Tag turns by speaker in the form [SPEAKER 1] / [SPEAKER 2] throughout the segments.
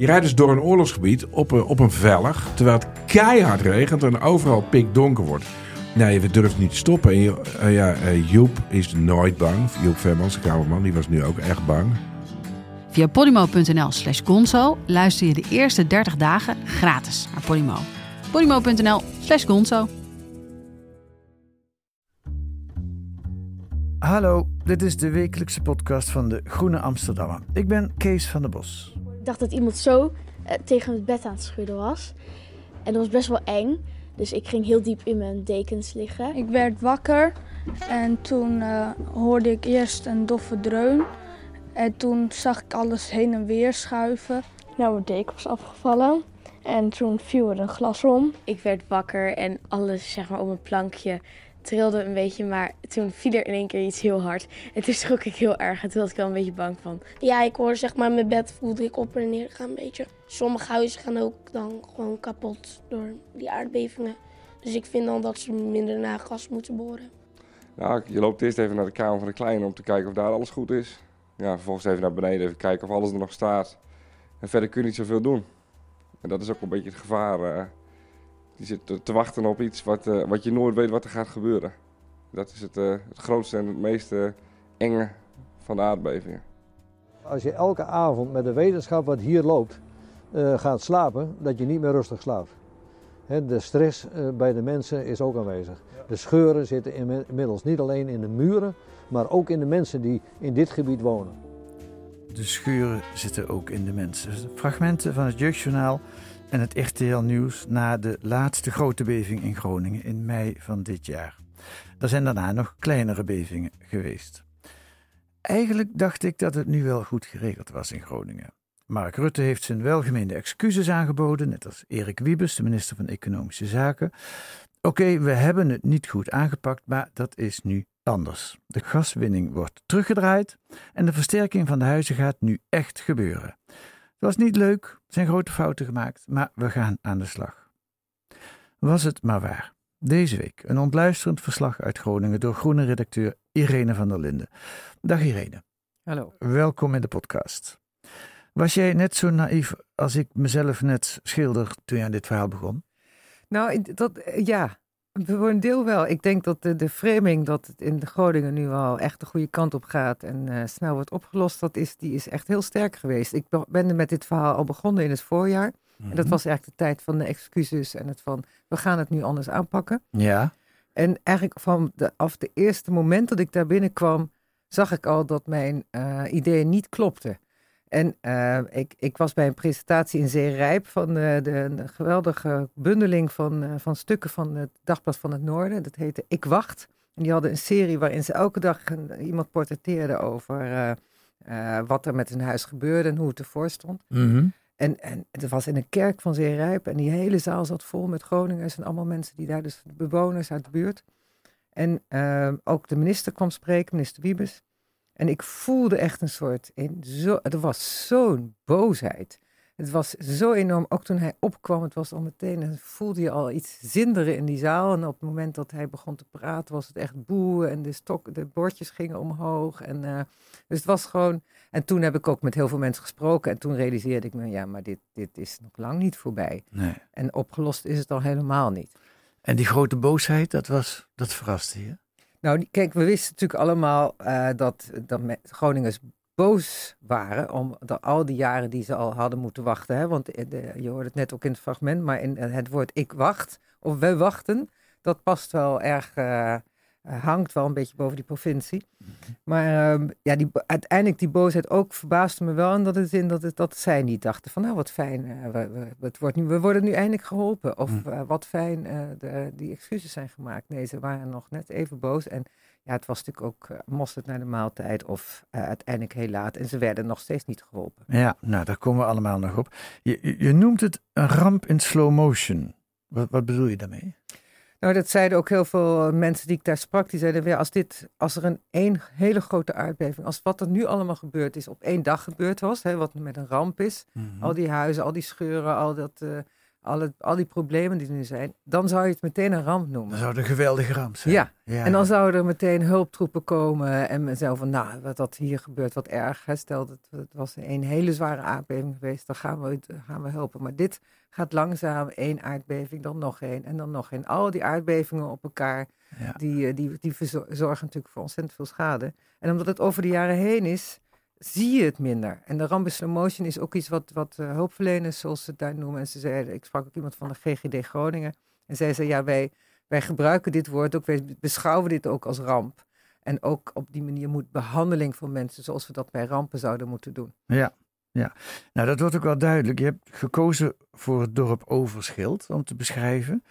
[SPEAKER 1] Je rijdt dus door een oorlogsgebied op een, op een vellig, terwijl het keihard regent en overal pikdonker wordt. Nee, we durven niet te stoppen. En je- eh, ja, eh, Joep is nooit bang. Joep Vermans, de kamerman, die was nu ook echt bang.
[SPEAKER 2] Via podimo.nl slash gonzo luister je de eerste 30 dagen gratis naar Podimo. podimo.nl slash gonzo.
[SPEAKER 3] Hallo, dit is de wekelijkse podcast van de Groene Amsterdammer. Ik ben Kees van der Bos.
[SPEAKER 4] Dacht dat iemand zo eh, tegen het bed aan het schudden was. En dat was best wel eng. Dus ik ging heel diep in mijn dekens liggen.
[SPEAKER 5] Ik werd wakker en toen eh, hoorde ik eerst een doffe dreun. En toen zag ik alles heen en weer schuiven. Nou, mijn deken was afgevallen. En toen viel er een glas om.
[SPEAKER 6] Ik werd wakker en alles zeg maar op een plankje trilde een beetje, maar toen viel er in één keer iets heel hard. En toen schrok ik heel erg en toen was ik wel een beetje bang van.
[SPEAKER 7] Ja, ik hoorde zeg maar mijn bed voelde ik op en neer gaan een beetje. Sommige huizen gaan ook dan gewoon kapot door die aardbevingen. Dus ik vind dan dat ze minder naar gas moeten boren.
[SPEAKER 8] Nou, je loopt eerst even naar de kamer van de kleine om te kijken of daar alles goed is. Ja, vervolgens even naar beneden, even kijken of alles er nog staat. En verder kun je niet zoveel doen. En dat is ook een beetje het gevaar. Je zit te- te wachten op iets wat, eh, wat je nooit weet wat er gaat gebeuren. Dat is het, eh, het grootste en het meest enge van de aardbevingen.
[SPEAKER 9] Als je elke avond met de wetenschap wat hier loopt eh, gaat slapen, dat je niet meer rustig slaapt. Hè, de stress eh, bij de mensen is ook aanwezig. De scheuren zitten inmi- inmiddels niet alleen in de muren, maar ook in de mensen die in dit gebied wonen.
[SPEAKER 3] De schuren zitten ook in de mensen. Fragmenten van het Jeugdjournaal en het RTL Nieuws na de laatste grote beving in Groningen in mei van dit jaar. Er zijn daarna nog kleinere bevingen geweest. Eigenlijk dacht ik dat het nu wel goed geregeld was in Groningen. Mark Rutte heeft zijn welgemeende excuses aangeboden, net als Erik Wiebes, de minister van Economische Zaken. Oké, we hebben het niet goed aangepakt, maar dat is nu anders. De gaswinning wordt teruggedraaid en de versterking van de huizen gaat nu echt gebeuren. Het was niet leuk, er zijn grote fouten gemaakt, maar we gaan aan de slag. Was het maar waar. Deze week een ontluisterend verslag uit Groningen door groene redacteur Irene van der Linden. Dag Irene.
[SPEAKER 10] Hallo.
[SPEAKER 3] Welkom in de podcast. Was jij net zo naïef als ik mezelf net schilder toen je aan dit verhaal begon?
[SPEAKER 10] Nou, dat, eh, ja, voor een deel wel. Ik denk dat de, de framing dat het in de Groningen nu al echt de goede kant op gaat en eh, snel wordt opgelost, dat is, die is echt heel sterk geweest. Ik be- ben er met dit verhaal al begonnen in het voorjaar. En dat was eigenlijk de tijd van de excuses en het van, we gaan het nu anders aanpakken.
[SPEAKER 3] Ja.
[SPEAKER 10] En eigenlijk van de, af de eerste moment dat ik daar binnenkwam, zag ik al dat mijn eh, ideeën niet klopten. En eh, ik, ik was bij een presentatie in Zeerijp van eh, de, de geweldige bundeling van, eh, van stukken van het Dagblad van het Noorden. Dat heette Ik Wacht. En die hadden een serie waarin ze elke dag een- iemand portretteerde over wat er met hun huis gebeurde en hoe het ervoor stond.
[SPEAKER 3] Mhm.
[SPEAKER 10] En, en het was in een kerk van Zeerijp en die hele zaal zat vol met Groningers en allemaal mensen die daar, dus bewoners uit de buurt. En ook de minister kwam spreken, minister Wiebes. En ik voelde echt een soort, in zo, er was zo'n boosheid. Het was zo enorm, ook toen hij opkwam, het was al meteen, en voelde je al iets zinderen in die zaal. En op het moment dat hij begon te praten, was het echt boe en de, stok, de bordjes gingen omhoog. En, eh, dus het was gewoon, en toen heb ik ook met heel veel mensen gesproken. En toen realiseerde ik me, ja, maar dit, dit is nog lang niet voorbij.
[SPEAKER 3] Nee.
[SPEAKER 10] En opgelost is het al helemaal niet.
[SPEAKER 3] En die grote boosheid, dat, was, dat verraste je?
[SPEAKER 10] Nou, kijk, we wisten natuurlijk allemaal eh, dat, dat Groningers boos waren om de, al die jaren die ze al hadden moeten wachten. Hè? Want eh, je hoorde het net ook in het fragment, maar in eh, het woord ik wacht of we wachten, dat past wel erg, hangt wel een beetje boven die provincie. Maar ehm, ja, die, uiteindelijk die boosheid ook verbaasde me wel. En dat het in dat, het, dat zij niet dachten van nou wat fijn, uh, we, we, het wordt nu, we worden nu eindelijk geholpen. Of uh, wat fijn, de, die excuses zijn gemaakt. Nee, ze waren nog net even boos. En ja, het was natuurlijk ook mosterd naar de maaltijd of uiteindelijk heel laat. En ze werden nog steeds niet geholpen.
[SPEAKER 3] Ja, nou daar komen we allemaal nog op. Je, je, je noemt het een ramp in slow motion. Wat, wat bedoel je daarmee?
[SPEAKER 10] Nou, dat zeiden ook heel veel mensen die ik daar sprak. Die zeiden weer, als, dit, als er een één hele grote aardbeving, als wat er nu allemaal gebeurd is, op één dag gebeurd was, hè, wat met een ramp is,
[SPEAKER 3] Mhm.
[SPEAKER 10] al die huizen, al die scheuren, al, dat, uh, al, die problemen die er nu zijn, dan zou je het meteen een ramp noemen.
[SPEAKER 3] Dan zou het een geweldige ramp zijn.
[SPEAKER 10] Ja, ja. en dan zouden er meteen hulptroepen komen en zo van, nou, wat dat hier gebeurt, wat erg. Hè. Stel, dat het was een hele zware aardbeving geweest, dan gaan we, gaan we helpen. Maar dit gaat langzaam, één aardbeving, dan nog één en dan nog één. Al die aardbevingen op elkaar, ja. die, die, die zorgen natuurlijk voor ontzettend veel schade. En omdat het over de jaren heen is, zie je het minder. En de ramp in motion is ook iets wat, wat uh, hulpverleners, zoals ze het daar noemen. En ze zeiden, ik sprak ook iemand van de GGD Groningen. En zij zei, ja, wij, wij gebruiken dit woord ook, wij beschouwen dit ook als ramp. En ook op die manier moet behandeling van mensen, zoals we dat bij rampen zouden moeten doen.
[SPEAKER 3] Ja, ja. Nou, dat wordt ook wel duidelijk. Je hebt gekozen voor het dorp Overschild om te beschrijven.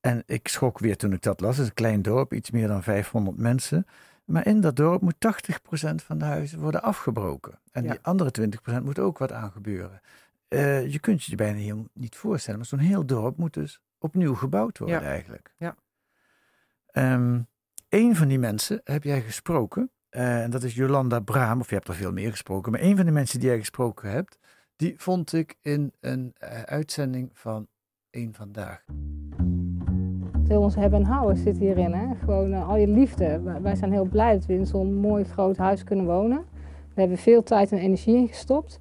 [SPEAKER 3] En ik schrok weer toen ik dat las. Het is een klein dorp, iets meer dan 500 mensen. Maar in dat dorp moet 80% van de huizen worden afgebroken. En ja. die andere 20% moet ook wat aan gebeuren. Uh, je kunt je je bijna heel niet voorstellen, maar zo'n heel dorp moet dus opnieuw gebouwd worden
[SPEAKER 10] ja.
[SPEAKER 3] eigenlijk.
[SPEAKER 10] Ja.
[SPEAKER 3] Um, een van die mensen heb jij gesproken. Uh, en dat is Jolanda Braam, of je hebt er veel meer gesproken. Maar een van de mensen die jij gesproken hebt, die vond ik in een uh, uitzending van Eén Vandaag.
[SPEAKER 11] Heel ons hebben en houden zit hierin. Hè? Gewoon uh, al je liefde. Wij zijn heel blij dat we in zo'n mooi groot huis kunnen wonen. We hebben veel tijd en energie in gestopt.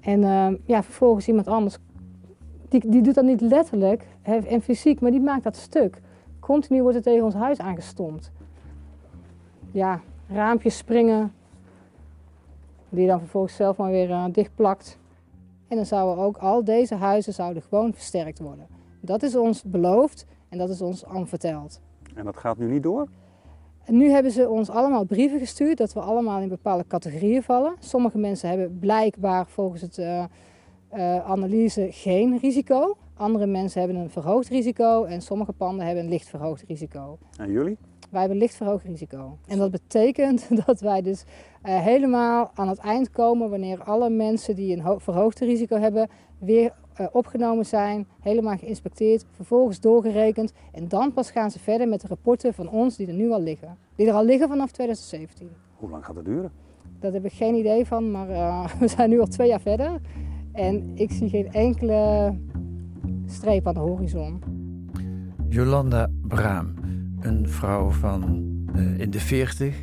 [SPEAKER 11] En uh, ja, vervolgens iemand anders, die, die doet dat niet letterlijk en fysiek, maar die maakt dat stuk. Continu wordt er tegen ons huis aangestompt. Ja, raampjes springen, die je dan vervolgens zelf maar weer uh, dichtplakt. En dan zouden ook al deze huizen zouden gewoon versterkt worden. Dat is ons beloofd en dat is ons al verteld.
[SPEAKER 12] En dat gaat nu niet door?
[SPEAKER 11] En nu hebben ze ons allemaal brieven gestuurd dat we allemaal in bepaalde categorieën vallen. Sommige mensen hebben blijkbaar volgens het uh, uh, analyse geen risico. Andere mensen hebben een verhoogd risico en sommige panden hebben een licht verhoogd risico.
[SPEAKER 12] En jullie?
[SPEAKER 11] Wij hebben licht verhoogd risico. En dat betekent dat wij dus uh, helemaal aan het eind komen wanneer alle mensen die een verhoogd risico hebben weer uh, opgenomen zijn, helemaal geïnspecteerd, vervolgens doorgerekend. En dan pas gaan ze verder met de rapporten van ons die er nu al liggen. Die er al liggen vanaf 2017.
[SPEAKER 12] Hoe lang gaat het duren?
[SPEAKER 11] Daar heb ik geen idee van, maar uh, we zijn nu al twee jaar verder. En ik zie geen enkele streep aan de horizon.
[SPEAKER 3] Jolanda Braam, een vrouw van uh, in de 40.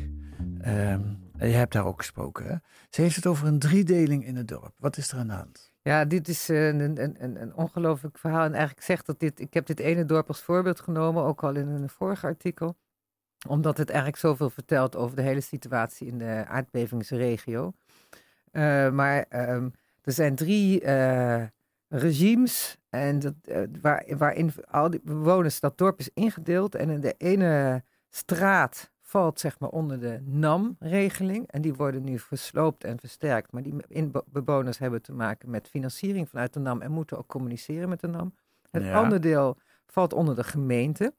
[SPEAKER 3] en je hebt daar ook gesproken. Ze heeft het over een driedeling in het dorp. Wat is er aan de hand?
[SPEAKER 10] Ja, dit is een, een, een, een ongelooflijk verhaal. En eigenlijk zegt dat dit, ik heb dit ene dorp als voorbeeld genomen, ook al in een vorige artikel. Omdat het eigenlijk zoveel vertelt over de hele situatie in de aardbevingsregio. Uh, maar um, er zijn drie regimes en dat, uh, waar, waarin al die bewoners, dat dorp is ingedeeld. En in de ene straat valt zeg maar onder de NAM-regeling. En die worden nu versloopt en versterkt. Maar die bewoners hebben te maken met financiering vanuit de NAM en moeten ook communiceren met de NAM. Het ja. andere deel valt onder de gemeente.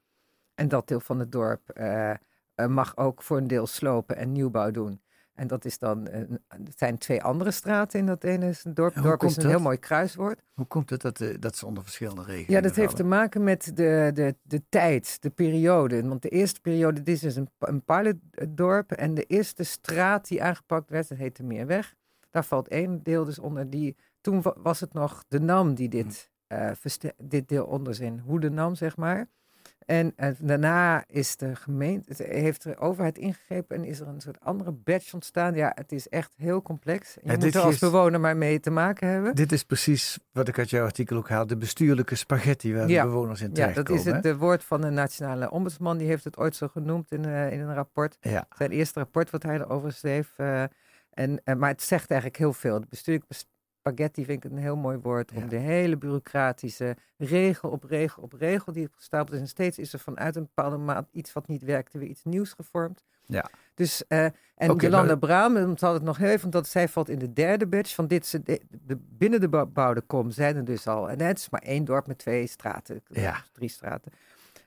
[SPEAKER 10] En dat deel van het dorp uh, uh, mag ook voor een deel slopen en nieuwbouw doen. En dat is dan, uh, het zijn twee andere straten in dat ene is een dorp. Het dorp is een
[SPEAKER 3] dat?
[SPEAKER 10] heel mooi kruiswoord.
[SPEAKER 3] Hoe komt het dat, uh, dat ze onder verschillende regelingen
[SPEAKER 10] Ja, dat heeft te maken met de, de, de tijd, de periode. Want de eerste periode, dit is dus een, een pilotdorp. En de eerste straat die aangepakt werd, dat heette Meerweg. Daar valt één deel dus onder. Die, toen was het nog de NAM die dit, uh, dit deel onder zijn hoede nam, zeg maar. En uh, daarna is de gemeente, heeft de overheid ingegrepen en is er een soort andere badge ontstaan. Ja, het is echt heel complex. Je
[SPEAKER 3] Ja,
[SPEAKER 10] moet er als
[SPEAKER 3] is-
[SPEAKER 10] bewoner maar mee te maken hebben.
[SPEAKER 3] Dit is precies wat ik uit jouw artikel ook haal. De bestuurlijke spaghetti waar
[SPEAKER 10] Ja.
[SPEAKER 3] de bewoners in
[SPEAKER 10] Ja,
[SPEAKER 3] terechtkomen.
[SPEAKER 10] dat is het
[SPEAKER 3] hè?
[SPEAKER 10] woord van de nationale ombudsman. Die heeft het ooit zo genoemd in, eh, in een rapport.
[SPEAKER 3] Ja.
[SPEAKER 10] Zijn eerste rapport wat hij erover schreef. eh, en, eh, maar het zegt eigenlijk heel veel. De bestuurlijke bes- spaghetti vind ik een heel mooi woord, om de hele bureaucratische regel op regel op regel die gestapeld is. En steeds is er vanuit een bepaalde maat iets wat niet werkte, weer iets nieuws gevormd.
[SPEAKER 3] Ja.
[SPEAKER 10] Dus, eh, en
[SPEAKER 3] Oké,
[SPEAKER 10] Jolanda
[SPEAKER 3] maar-
[SPEAKER 10] Braam, het nog heel even, omdat zij valt in de derde batch van dit, ze- de, de, binnen de bebouwde kom zijn er dus al, en het is maar één dorp met twee straten,
[SPEAKER 3] Ja.
[SPEAKER 10] drie straten.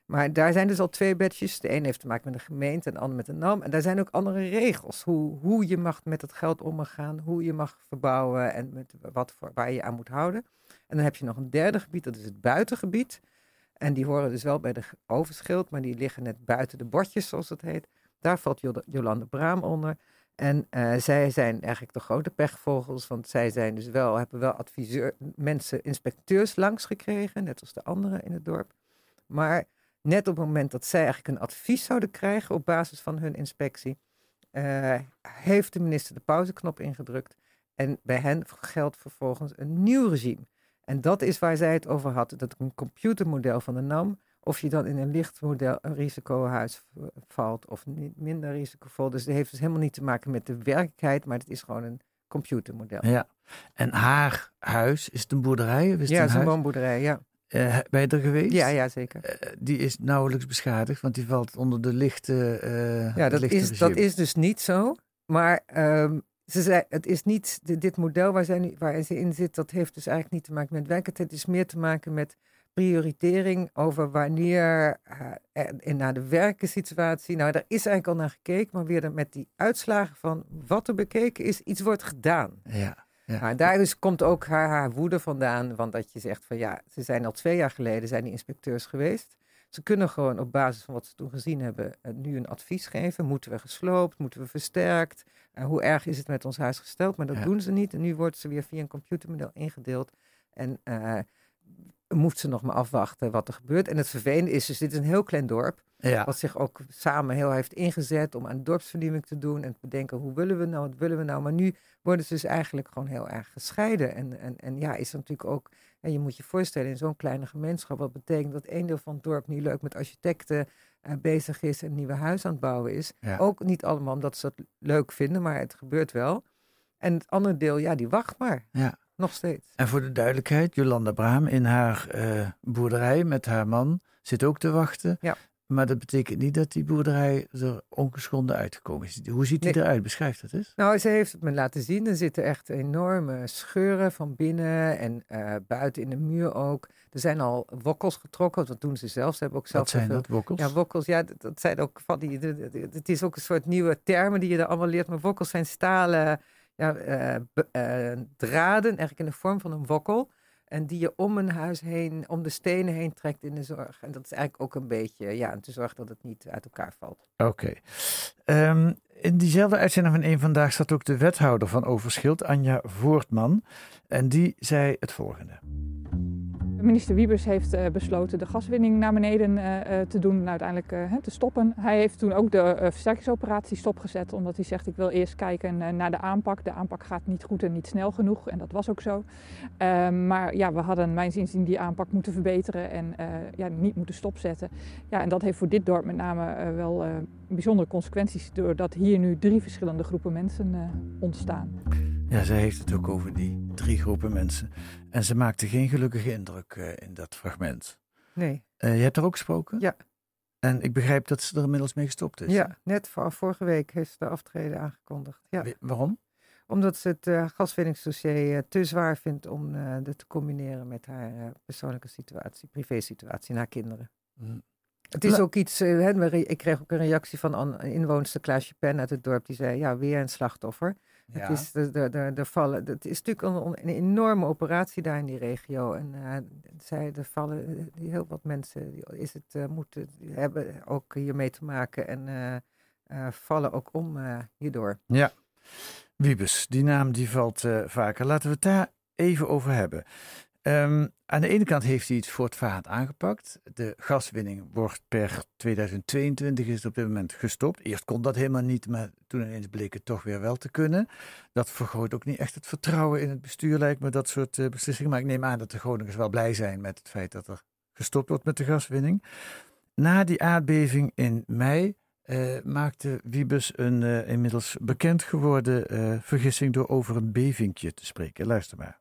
[SPEAKER 10] Maar daar zijn dus al twee batches. De een heeft te maken met de gemeente en de ander met de NAM. En daar zijn ook andere regels. Hoe, hoe je mag met het geld omgaan, hoe je mag verbouwen en met wat voor, waar je aan moet houden. En dan heb je nog een derde gebied, dat is het buitengebied. En die horen dus wel bij de overschild, maar die liggen net buiten de bordjes, zoals het heet. Daar valt Jol- Jolande Braam onder. En eh, zij zijn eigenlijk de grote pechvogels, want zij zijn dus wel, hebben wel adviseur, mensen, inspecteurs langs gekregen, net als de anderen in het dorp. Maar net op het moment dat zij eigenlijk een advies zouden krijgen op basis van hun inspectie, eh, heeft de minister de pauzeknop ingedrukt. En bij hen geldt vervolgens een nieuw regime. En dat is waar zij het over had, dat een computermodel van de NAM, of je dan in een licht model een risicohuis valt of niet minder risicovol. Dus het heeft dus helemaal niet te maken met de werkelijkheid, maar het is gewoon een computermodel.
[SPEAKER 3] Ja. En haar huis, is het een boerderij? Of is het
[SPEAKER 10] Ja,
[SPEAKER 3] een
[SPEAKER 10] het is een woonboerderij, ja.
[SPEAKER 3] Eh, je er geweest?
[SPEAKER 10] Ja, ja, zeker.
[SPEAKER 3] Eh, die is nauwelijks beschadigd, want die valt onder de lichte. eh,
[SPEAKER 10] Ja, dat
[SPEAKER 3] lichte
[SPEAKER 10] is, dat is dus niet zo. Maar ehm, ze zei, het is niet, di- dit model waar, zij nu, waar ze in zit, dat heeft dus eigenlijk niet te maken met werkelijkheid. Het is meer te maken met prioritering over wanneer en naar de werkensituatie. Nou, daar is eigenlijk al naar gekeken, maar weer met die uitslagen van wat er bekeken is, iets wordt gedaan.
[SPEAKER 3] Ja. Ja.
[SPEAKER 10] Maar daar dus komt ook haar, haar woede vandaan. Want dat je zegt van ja, ze zijn al twee jaar geleden zijn die inspecteurs geweest. Ze kunnen gewoon op basis van wat ze toen gezien hebben eh, nu een advies geven. Moeten we gesloopt? Moeten we versterkt? Eh, hoe erg is het met ons huis gesteld? Maar dat
[SPEAKER 3] Ja.
[SPEAKER 10] doen ze niet. En nu wordt ze weer via een computermodel ingedeeld. En eh moet ze nog maar afwachten wat er gebeurt. En het vervelende is dus, dit is een heel klein dorp.
[SPEAKER 3] Ja.
[SPEAKER 10] Wat zich ook samen heel heeft ingezet om aan dorpsvernieuwing te doen. En te bedenken, hoe willen we nou, wat willen we nou. Maar nu worden ze dus eigenlijk gewoon heel erg gescheiden. En, en, en ja, is natuurlijk ook, en je moet je voorstellen, in zo'n kleine gemeenschap, wat betekent dat één deel van het dorp niet leuk met architecten eh, bezig is en een nieuwe huis aan het bouwen is.
[SPEAKER 3] Ja.
[SPEAKER 10] Ook niet allemaal omdat ze dat leuk vinden, maar het gebeurt wel. En het andere deel, ja, die wacht maar.
[SPEAKER 3] Ja.
[SPEAKER 10] Nog steeds.
[SPEAKER 3] En voor de duidelijkheid, Jolanda Braam in haar eh, boerderij met haar man zit ook te wachten.
[SPEAKER 10] Ja.
[SPEAKER 3] Maar dat betekent niet dat die boerderij er ongeschonden uitgekomen is. Hoe ziet die
[SPEAKER 10] Nee.
[SPEAKER 3] eruit? Beschrijf dat eens.
[SPEAKER 10] Nou, ze heeft het me laten zien. Er zitten echt enorme scheuren van binnen en eh, buiten in de muur ook. Er zijn al wokkels getrokken, dat doen ze zelf. Ze hebben ook zelf
[SPEAKER 3] Wat zijn dat, wokkels?
[SPEAKER 10] Ja, wokkels, ja, dat, dat zijn ook van die. de- de- de- Het is ook een soort nieuwe termen die je er allemaal leert. Maar wokkels zijn stalen ja, eh, eh, draden, eigenlijk in de vorm van een wokkel. En die je om een huis heen, om de stenen heen trekt in de zorg. En dat is eigenlijk ook een beetje, ja, om te zorgen dat het niet uit elkaar valt.
[SPEAKER 3] Oké. Ehm, in diezelfde uitzending van één Vandaag zat ook de wethouder van Overschild, Anja Voortman. En die zei het volgende.
[SPEAKER 13] Minister Wiebes heeft eh, besloten de gaswinning naar beneden eh, eh, te doen en uiteindelijk te stoppen. Hij heeft toen ook de versterkingsoperatie stopgezet, omdat hij zegt ik wil eerst kijken naar de aanpak. De aanpak gaat niet goed en niet snel genoeg en dat was ook zo. Ehm, maar ja, we hadden mijn inzien die aanpak moeten verbeteren en ja, niet moeten stopzetten. Ja, en dat heeft voor dit dorp met name wel bijzondere consequenties, doordat hier nu drie verschillende groepen mensen ontstaan.
[SPEAKER 3] Ja, zij heeft het ook over die drie groepen mensen. En ze maakte geen gelukkige indruk eh, in dat fragment.
[SPEAKER 10] Nee.
[SPEAKER 3] Eh, je hebt er ook gesproken?
[SPEAKER 10] Ja.
[SPEAKER 3] En ik begrijp dat ze er inmiddels mee gestopt is.
[SPEAKER 10] Ja, net voor, vorige week heeft ze de aftreden aangekondigd. Ja.
[SPEAKER 3] Waarom?
[SPEAKER 10] Omdat ze het eh, gaswinningsdossier te zwaar vindt om eh dat te combineren met haar persoonlijke situatie, privésituatie en haar kinderen.
[SPEAKER 3] Mm.
[SPEAKER 10] Het is
[SPEAKER 3] La-
[SPEAKER 10] ook iets, hè, ik kreeg ook een reactie van een inwoonster Klaasje Pen uit het dorp. Die zei, ja, weer een slachtoffer.
[SPEAKER 3] Ja.
[SPEAKER 10] Het, is, de, de, de, de vallen, het is natuurlijk een, een enorme operatie daar in die regio. En eh, zij, er vallen eh, heel wat mensen, die- is het, eh, moeten, hebben ook hiermee te maken en vallen ook om hierdoor.
[SPEAKER 3] Ja. Wiebes, die naam die valt vaker. Laten we het daar even over hebben. Ehm, aan de ene kant heeft hij het voortvarend aangepakt. De gaswinning wordt per 2022 is op dit moment gestopt. Eerst kon dat helemaal niet, maar toen ineens bleek het toch weer wel te kunnen. Dat vergroot ook niet echt het vertrouwen in het bestuur, lijkt me, dat soort eh, beslissingen. Maar ik neem aan dat de Groningers wel blij zijn met het feit dat er gestopt wordt met de gaswinning. Na die aardbeving in mei eh, maakte Wiebes een eh, inmiddels bekend geworden vergissing door over een bevingje te spreken. Luister maar.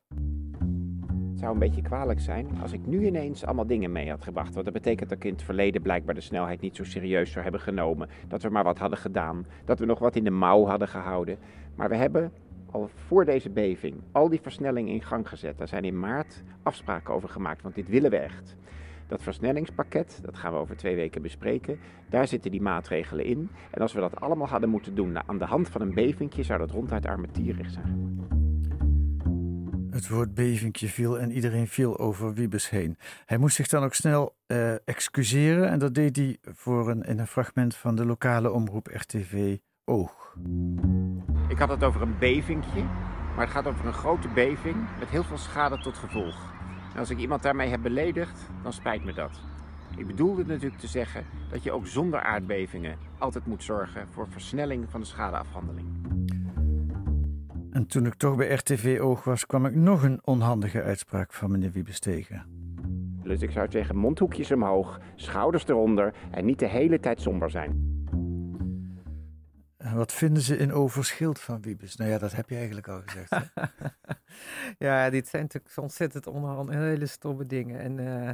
[SPEAKER 14] Zou een beetje kwalijk zijn als ik nu ineens allemaal dingen mee had gebracht. Want dat betekent dat ik in het verleden blijkbaar de snelheid niet zo serieus zou hebben genomen. Dat we maar wat hadden gedaan. Dat we nog wat in de mouw hadden gehouden. Maar we hebben al voor deze beving al die versnelling in gang gezet. Daar zijn in maart afspraken over gemaakt, want dit willen we echt. Dat versnellingspakket, dat gaan we over twee weken bespreken. Daar zitten die maatregelen in. En als we dat allemaal hadden moeten doen aan de hand van een bevingje, zou dat ronduit armetierig zijn.
[SPEAKER 3] Het woord bevingje viel en iedereen viel over Wiebes heen. Hij moest zich dan ook snel uh, excuseren en dat deed hij voor een, in een fragment van de lokale omroep RTV Oog.
[SPEAKER 14] Ik had het over een bevingje, maar het gaat over een grote beving met heel veel schade tot gevolg. En als ik iemand daarmee heb beledigd, dan spijt me dat. Ik bedoelde natuurlijk te zeggen dat je ook zonder aardbevingen altijd moet zorgen voor versnelling van de schadeafhandeling.
[SPEAKER 3] En toen ik toch bij RTV Oog was, kwam ik nog een onhandige uitspraak van meneer Wiebes tegen.
[SPEAKER 14] Dus ik zou zeggen, mondhoekjes omhoog, schouders eronder en niet de hele tijd somber zijn.
[SPEAKER 3] En wat vinden ze in Overschild van Wiebes? Nou ja, dat heb je eigenlijk al gezegd.
[SPEAKER 10] ja, dit zijn natuurlijk ontzettend onderhand hele stomme dingen. En uh,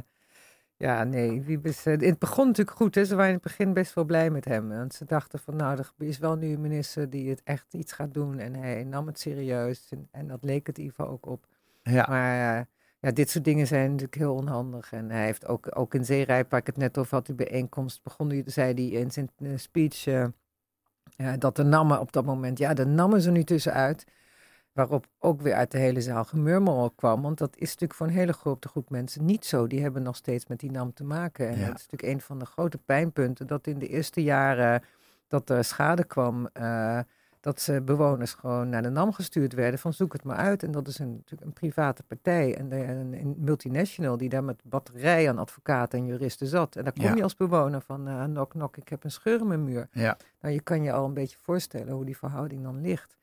[SPEAKER 10] ja, nee, Wiebes, uh, het begon natuurlijk goed. Hè? Ze waren in het begin best wel blij met hem. Want ze dachten van, nou, er is wel nu een minister die het echt iets gaat doen. En hij nam het serieus. En, en dat leek het geval ook op. Ja. Maar uh, ja, dit soort dingen zijn natuurlijk heel onhandig. En hij heeft ook, ook in Zeerijp, waar ik het net over had, die bijeenkomst, begon, zei hij in zijn speech ja, dat de nammen op dat moment, ja, de nammen ze nu tussenuit. Waarop ook weer uit de hele zaal gemurmel kwam. Want dat is natuurlijk voor een hele grote groep mensen niet zo. Die hebben nog steeds met die nam te maken. En dat is natuurlijk een van de grote pijnpunten. Dat in de eerste jaren dat er schade kwam. Uh, dat ze bewoners gewoon naar de NAM gestuurd werden van zoek het maar uit. En dat is een, natuurlijk een private partij, en een, een, multinational die daar met batterij aan advocaten en juristen zat. En daar kom je als bewoner van, uh, nok nok, ik heb een scheur in mijn muur. Ja. Nou, je kan je al een beetje voorstellen hoe die verhouding dan ligt.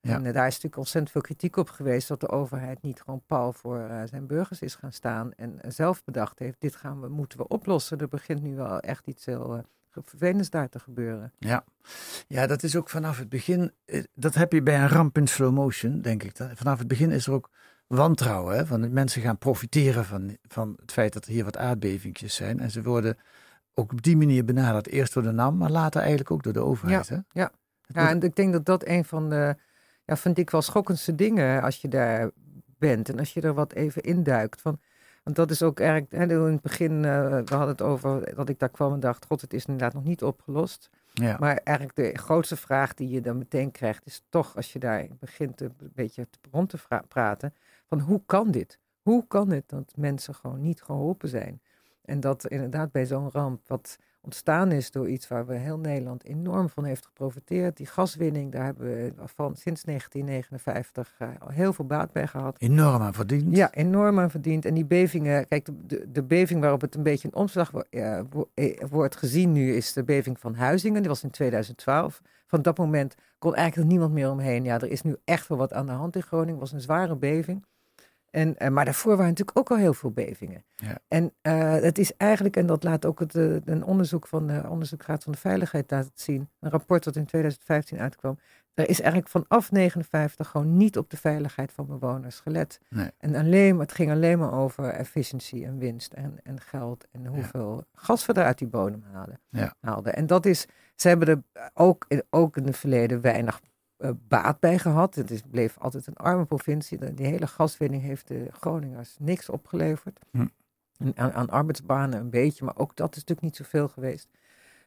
[SPEAKER 10] Ja. En uh, daar is natuurlijk ontzettend veel kritiek op geweest dat de overheid niet gewoon pal voor uh, zijn burgers is gaan staan en zelf bedacht heeft, dit gaan we, moeten we oplossen. Er begint nu wel echt iets heel vervelends daar te gebeuren.
[SPEAKER 3] Ja. ja, dat is ook vanaf het begin, eh, dat heb je bij een ramp in slow motion, denk ik. Vanaf het begin is er ook wantrouwen, hè, van mensen gaan profiteren van, van het feit dat er hier wat aardbevingjes zijn. En ze worden ook op die manier benaderd, eerst door de NAM, maar later eigenlijk ook door de overheid.
[SPEAKER 10] Ja,
[SPEAKER 3] hè?
[SPEAKER 10] ja. ja en ik denk dat dat een van de, ja, vind ik wel schokkendste dingen als je daar bent en als je er wat even induikt. Van, want dat is ook erg. Hè, in het begin, uh, we hadden het over dat ik daar kwam en dacht: God, het is inderdaad nog niet opgelost. Ja. Maar eigenlijk de grootste vraag die je dan meteen krijgt, is toch als je daar begint een beetje rond te praten: van hoe kan dit? Hoe kan het dat mensen gewoon niet geholpen zijn? En dat inderdaad bij zo'n ramp, wat ontstaan is door iets waar we heel Nederland enorm van heeft geprofiteerd. Die gaswinning, daar hebben we van sinds 1959 uh, al heel veel baat bij gehad.
[SPEAKER 3] Enorm aan verdiend.
[SPEAKER 10] Ja, enorm aan verdiend. En die bevingen, kijk, de, de, beving waarop het een beetje een omslag uh, wordt gezien nu is de beving van Huizingen. Die was in 2012. Van dat moment kon eigenlijk niemand meer omheen. Ja, er is nu echt wel wat aan de hand in Groningen. Het was een zware beving. En, uh, maar daarvoor waren natuurlijk ook al heel veel bevingen. Ja. En uh, het is eigenlijk, en dat laat ook het, uh, een onderzoek van de Onderzoekraad van de Veiligheid laten zien, een rapport dat in 2015 uitkwam. Er is eigenlijk vanaf 59 gewoon niet op de veiligheid van bewoners gelet. Nee. En alleen, het ging alleen maar over efficiëntie en winst en, en geld en hoeveel ja. gas we er uit die bodem halen, ja. haalden. En dat is, ze hebben er ook, ook in het verleden weinig uh, baat bij gehad. Het is, bleef altijd een arme provincie. Die hele gaswinning heeft de Groningers niks opgeleverd. Hm. Aan, aan, arbeidsbanen een beetje, maar ook dat is natuurlijk niet zoveel geweest.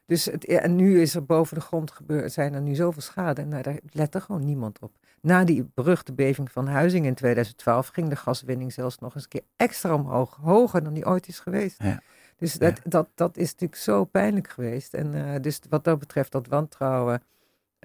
[SPEAKER 10] Dus het, en nu is er boven de grond gebeurd, zijn er nu zoveel schade. En nou, daar let er gewoon niemand op. Na die beruchte beving van Huizing in 2012 ging de gaswinning zelfs nog eens een keer extra omhoog. Hoger dan die ooit is geweest. Ja. Dus dat, ja. dat, dat is natuurlijk zo pijnlijk geweest. En uh, dus wat dat betreft, dat wantrouwen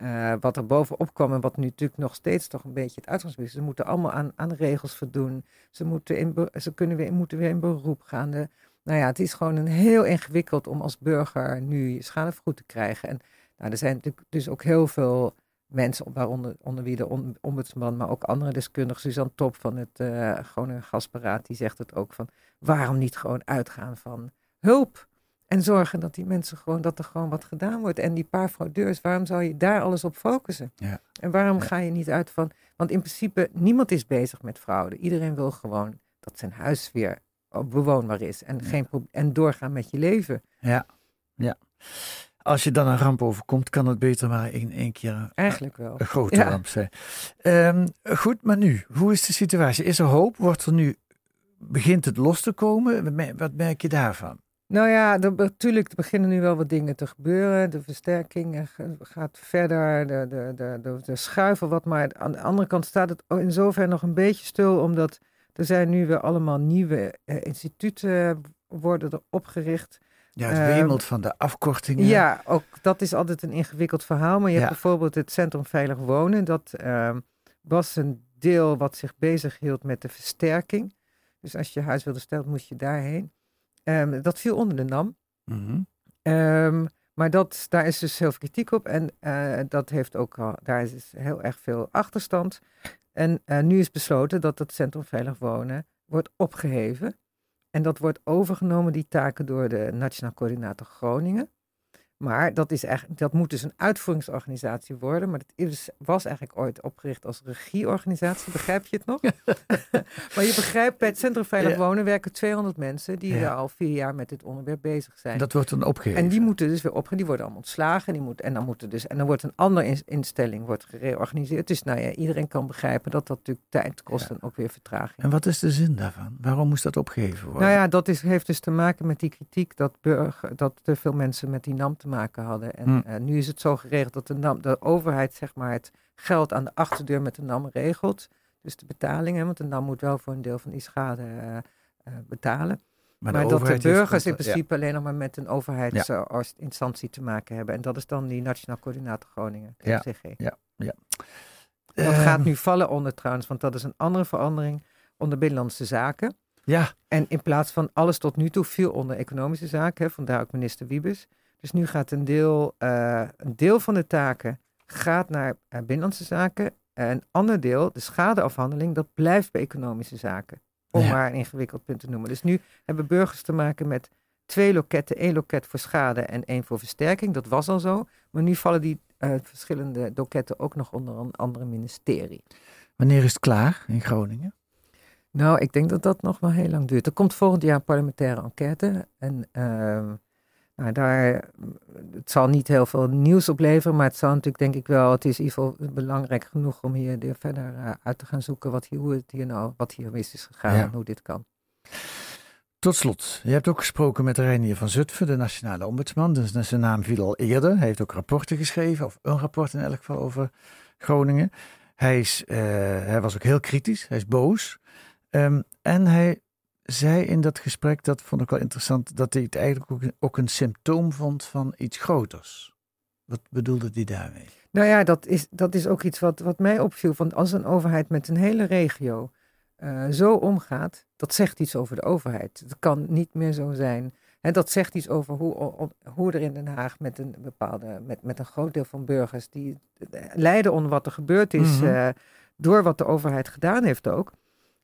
[SPEAKER 10] uh, wat er bovenop kwam en wat nu natuurlijk nog steeds toch een beetje het uitgangspunt is. Ze moeten allemaal aan, aan regels voldoen. Ze, moeten, in, ze kunnen weer, moeten weer in beroep gaan. De, nou ja, het is gewoon een heel ingewikkeld om als burger nu schadevergoed te krijgen. En nou, er zijn natuurlijk dus ook heel veel mensen, waaronder onder wie de ombudsman, maar ook andere deskundigen. Suzanne Top van het uh, Groningen Gasparaat, die zegt het ook van waarom niet gewoon uitgaan van hulp? En zorgen dat die mensen gewoon, dat er gewoon wat gedaan wordt. En die paar fraudeurs, waarom zou je daar alles op focussen? Ja. En waarom ga je niet uit van, want in principe niemand is bezig met fraude. Iedereen wil gewoon dat zijn huis weer bewoonbaar is en, geen en doorgaan met je leven.
[SPEAKER 3] Ja, ja. Als je dan een ramp overkomt, kan het beter maar in één keer
[SPEAKER 10] Eigenlijk wel.
[SPEAKER 3] een grote
[SPEAKER 10] Ja.
[SPEAKER 3] ramp zijn. Ehm, goed, maar nu, hoe is de situatie? Is er hoop? Wordt er nu, begint het los te komen? Wat merk je daarvan?
[SPEAKER 10] Nou ja, er, natuurlijk er beginnen nu wel wat dingen te gebeuren. De versterking ga- gaat verder, de, de, de, de, de schuiven wat. Maar aan de andere kant staat het in zover nog een beetje stil, omdat er zijn nu weer allemaal nieuwe eh, instituten worden er opgericht.
[SPEAKER 3] Ja, het
[SPEAKER 10] Ehm,
[SPEAKER 3] wemelt van de afkortingen.
[SPEAKER 10] Ja, ook dat is altijd een ingewikkeld verhaal. Maar je
[SPEAKER 3] Ja.
[SPEAKER 10] hebt bijvoorbeeld het Centrum Veilig Wonen. Dat ehm, was een deel wat zich bezig hield met de versterking. Dus als je huis wilde stellen, moest je daarheen. Ehm, dat viel onder de NAM.
[SPEAKER 3] Mhm.
[SPEAKER 10] Ehm, maar dat, daar is dus heel veel kritiek op. En eh, dat heeft ook al, daar is dus heel erg veel achterstand. En eh, nu is besloten dat het Centrum Veilig Wonen wordt opgeheven. En dat wordt overgenomen, die taken, door de Nationaal Coördinator Groningen. Maar dat, is eigenlijk, dat moet dus een uitvoeringsorganisatie worden. Maar dat is, was eigenlijk ooit opgericht als regieorganisatie. Begrijp je het nog? maar je begrijpt, bij het Centrum Veilig. Wonen werken 200 mensen die
[SPEAKER 3] Ja.
[SPEAKER 10] er al vier jaar met dit onderwerp bezig zijn.
[SPEAKER 3] Dat wordt dan opgeheven.
[SPEAKER 10] En die moeten dus weer opgaan, die worden allemaal ontslagen. Die moet, en, dan moeten dus, en dan wordt een andere ins- instelling wordt gereorganiseerd. Dus nou ja, iedereen kan begrijpen dat dat natuurlijk tijd kost en ook weer vertraging.
[SPEAKER 3] En wat is de zin daarvan? Waarom moest dat opgeheven worden?
[SPEAKER 10] Nou ja, dat is, heeft dus te maken met die kritiek dat, burger, dat te veel mensen met die NAM te maken hadden. En
[SPEAKER 3] Hm.
[SPEAKER 10] eh, nu is het zo geregeld dat de, NAM, de overheid zeg maar, het geld aan de achterdeur met de NAM regelt. Dus de betalingen, want de NAM moet wel voor een deel van die schade eh, eh, betalen.
[SPEAKER 3] Maar
[SPEAKER 10] Maar,
[SPEAKER 3] de
[SPEAKER 10] dat de burgers in
[SPEAKER 3] ja.
[SPEAKER 10] principe alleen nog maar met een overheidsinstantie te maken hebben. En dat is dan die Nationaal Coördinator Groningen,
[SPEAKER 3] Ja,
[SPEAKER 10] NCG.
[SPEAKER 3] ja, ja.
[SPEAKER 10] Dat gaat nu vallen onder trouwens, want dat is een andere verandering onder Binnenlandse Zaken.
[SPEAKER 3] Ja.
[SPEAKER 10] En in plaats van alles tot nu toe viel onder economische zaken, hè, vandaar ook minister Wiebes. Dus nu gaat een deel, eh, een deel van de taken gaat naar eh, Binnenlandse Zaken. En een ander deel, de schadeafhandeling, dat blijft bij economische zaken. Om
[SPEAKER 3] Ja.
[SPEAKER 10] maar een ingewikkeld punt te noemen. Dus nu hebben burgers te maken met twee loketten. één loket voor schade en één voor versterking. Dat was al zo. Maar nu vallen die eh, verschillende loketten ook nog onder een andere ministerie.
[SPEAKER 3] Wanneer is het klaar in Groningen?
[SPEAKER 10] Nou, ik denk dat dat nog wel heel lang duurt. Er komt volgend jaar een parlementaire enquête. En ehm, nou, daar, het zal niet heel veel nieuws opleveren, maar het zal natuurlijk denk ik wel, het is in ieder geval belangrijk genoeg om hier de- verder eh, uit te gaan zoeken wat hier, hoe het hier nou, wat hier mis is gegaan
[SPEAKER 3] Ja.
[SPEAKER 10] en hoe dit kan.
[SPEAKER 3] Tot slot, je hebt ook gesproken met Reinier van Zutphen, de nationale ombudsman. Dus zijn naam viel al eerder. Hij heeft ook rapporten geschreven, of een rapport in elk geval over Groningen. Hij, is, eh, hij was ook heel kritisch, hij is boos. Ehm, en hij zei in dat gesprek, dat vond ik wel interessant, dat hij het eigenlijk ook, ook een symptoom vond van iets groters. Wat bedoelde hij daarmee?
[SPEAKER 10] Nou ja, dat is, dat is ook iets wat, wat mij opviel. Want als een overheid met een hele regio eh, zo omgaat, dat zegt iets over de overheid. Het kan niet meer zo zijn. Hè, dat zegt iets over hoe, hoe er in Den Haag met een bepaalde, met, met een groot deel van burgers die eh, lijden onder wat er gebeurd is,
[SPEAKER 3] Mhm.
[SPEAKER 10] eh, door wat de overheid gedaan heeft ook.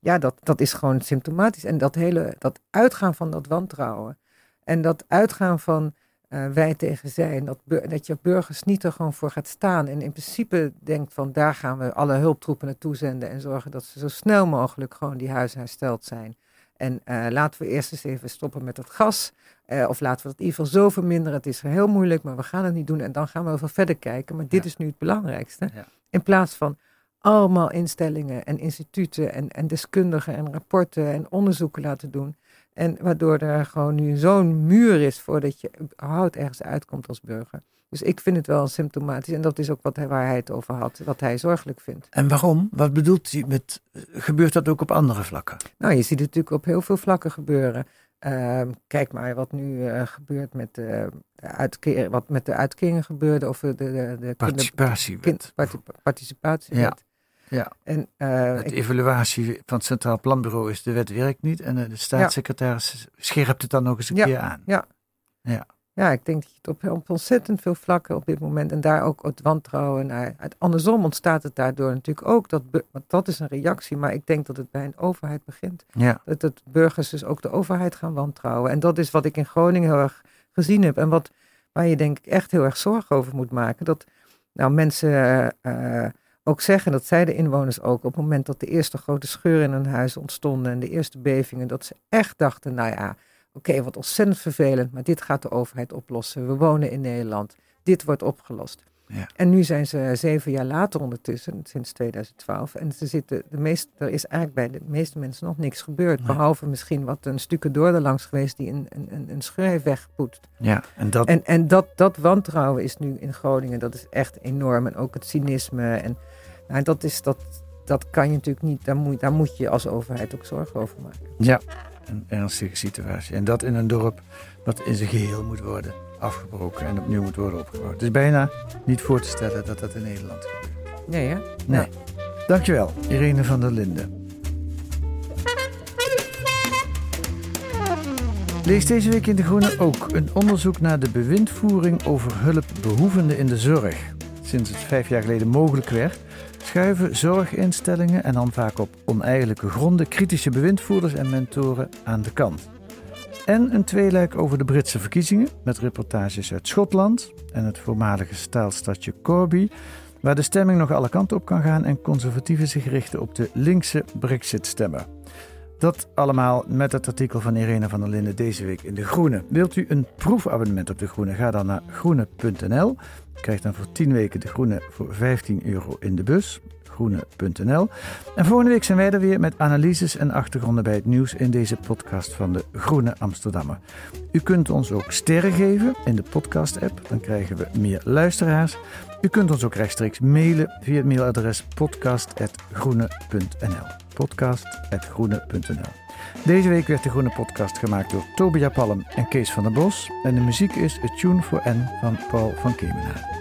[SPEAKER 10] Ja, dat, dat is gewoon symptomatisch. En dat hele, dat uitgaan van dat wantrouwen. En dat uitgaan van eh, wij tegen zij. En dat, dat je burgers niet er gewoon voor gaat staan. En in principe denkt van daar gaan we alle hulptroepen naartoe zenden. En zorgen dat ze zo snel mogelijk gewoon die huizen hersteld zijn. En eh, laten we eerst eens even stoppen met het gas. Eh, of laten we dat in ieder geval zo verminderen. Het is heel moeilijk, maar we gaan het niet doen. En dan gaan we even verder kijken. Maar dit is nu het belangrijkste. In plaats van allemaal instellingen en instituten en, en deskundigen en rapporten en onderzoeken laten doen. En waardoor er gewoon nu zo'n muur is voordat je überhaupt ergens uitkomt als burger. Dus ik vind het wel symptomatisch. En dat is ook wat hij, waar hij het over had, wat hij zorgelijk vindt.
[SPEAKER 3] En waarom? Wat bedoelt hij met, gebeurt dat ook op andere vlakken?
[SPEAKER 10] Nou, je ziet het natuurlijk op heel veel vlakken gebeuren. Ehm, kijk maar wat nu eh, gebeurt met de, uitkering, wat met de uitkeringen gebeurde over de, de, de
[SPEAKER 3] Participatiewet.
[SPEAKER 10] kind- parti- participatiewet.
[SPEAKER 3] Ja.
[SPEAKER 10] En,
[SPEAKER 3] de
[SPEAKER 10] ik-
[SPEAKER 3] evaluatie van het Centraal Planbureau is de wet werkt niet. En eh, de staatssecretaris scherpt het dan nog eens een keer aan.
[SPEAKER 10] Ja.
[SPEAKER 3] Ja.
[SPEAKER 10] Ja, ik denk dat je het op, ontzettend veel vlakken op dit moment en daar ook het wantrouwen naar. Het, andersom ontstaat het daardoor natuurlijk ook. Dat, want dat is een reactie, maar ik denk dat het bij een overheid begint.
[SPEAKER 3] Ja.
[SPEAKER 10] Dat het burgers dus ook de overheid gaan wantrouwen. En dat is wat ik in Groningen heel erg gezien heb. En wat, waar je denk ik echt heel erg zorgen over moet maken. Dat nou mensen eh, ook zeggen, dat zeiden inwoners ook, op het moment dat de eerste grote scheuren in hun huis ontstonden en de eerste bevingen, dat ze echt dachten, nou ja, oké, wat ontzettend vervelend, maar dit gaat de overheid oplossen. We wonen in Nederland, dit wordt opgelost.
[SPEAKER 3] Ja.
[SPEAKER 10] En nu zijn ze zeven jaar later ondertussen, sinds 2012. En ze zitten, de meest, er is eigenlijk bij de meeste mensen nog niks gebeurd. Behalve misschien wat een stukje door er langs geweest die een, een, een scheur heeft weggepoetst.
[SPEAKER 3] Ja, en dat...
[SPEAKER 10] En, en dat, dat wantrouwen is nu in Groningen, dat is echt enorm. En ook het cynisme. En nou, dat, is, dat, dat kan je natuurlijk niet, daar moet, daar moet je als overheid ook zorgen over maken.
[SPEAKER 3] Ja, een ernstige situatie. En dat in een dorp dat in zijn geheel moet worden afgebroken en opnieuw moet worden opgebouwd. Het is bijna niet voor te stellen dat dat in Nederland gebeurt.
[SPEAKER 10] Nee, hè?
[SPEAKER 3] Nee. Dankjewel, Irene van der Linden. Lees deze week in De Groene ook een onderzoek naar de bewindvoering over hulpbehoevenden in de zorg. Sinds het vijf jaar geleden mogelijk werd, zorginstellingen en dan vaak op oneigenlijke gronden kritische bewindvoerders en mentoren aan de kant. En een tweeluik over de Britse verkiezingen met reportages uit Schotland en het voormalige staalstadje Corby, waar de stemming nog alle kanten op kan gaan en conservatieven zich richten op de linkse Brexit-stemmer. Dat allemaal met het artikel van Irene van der Linden deze week in De Groene. Wilt u een proefabonnement op De Groene? Ga dan naar groene.nl. Krijgt dan voor 10 weken De Groene voor 15 euro in de bus. Groene.nl. En volgende week zijn wij er weer met analyses en achtergronden bij het nieuws in deze podcast van de Groene Amsterdammer. U kunt ons ook sterren geven in de podcast-app, dan krijgen we meer luisteraars. U kunt ons ook rechtstreeks mailen via het mailadres podcast.groene.nl. Podcast.groene.nl. Deze week werd de Groene Podcast gemaakt door Tobia Palm en Kees van der Bos. En de muziek is A Tune for N van Paul van Kemenade.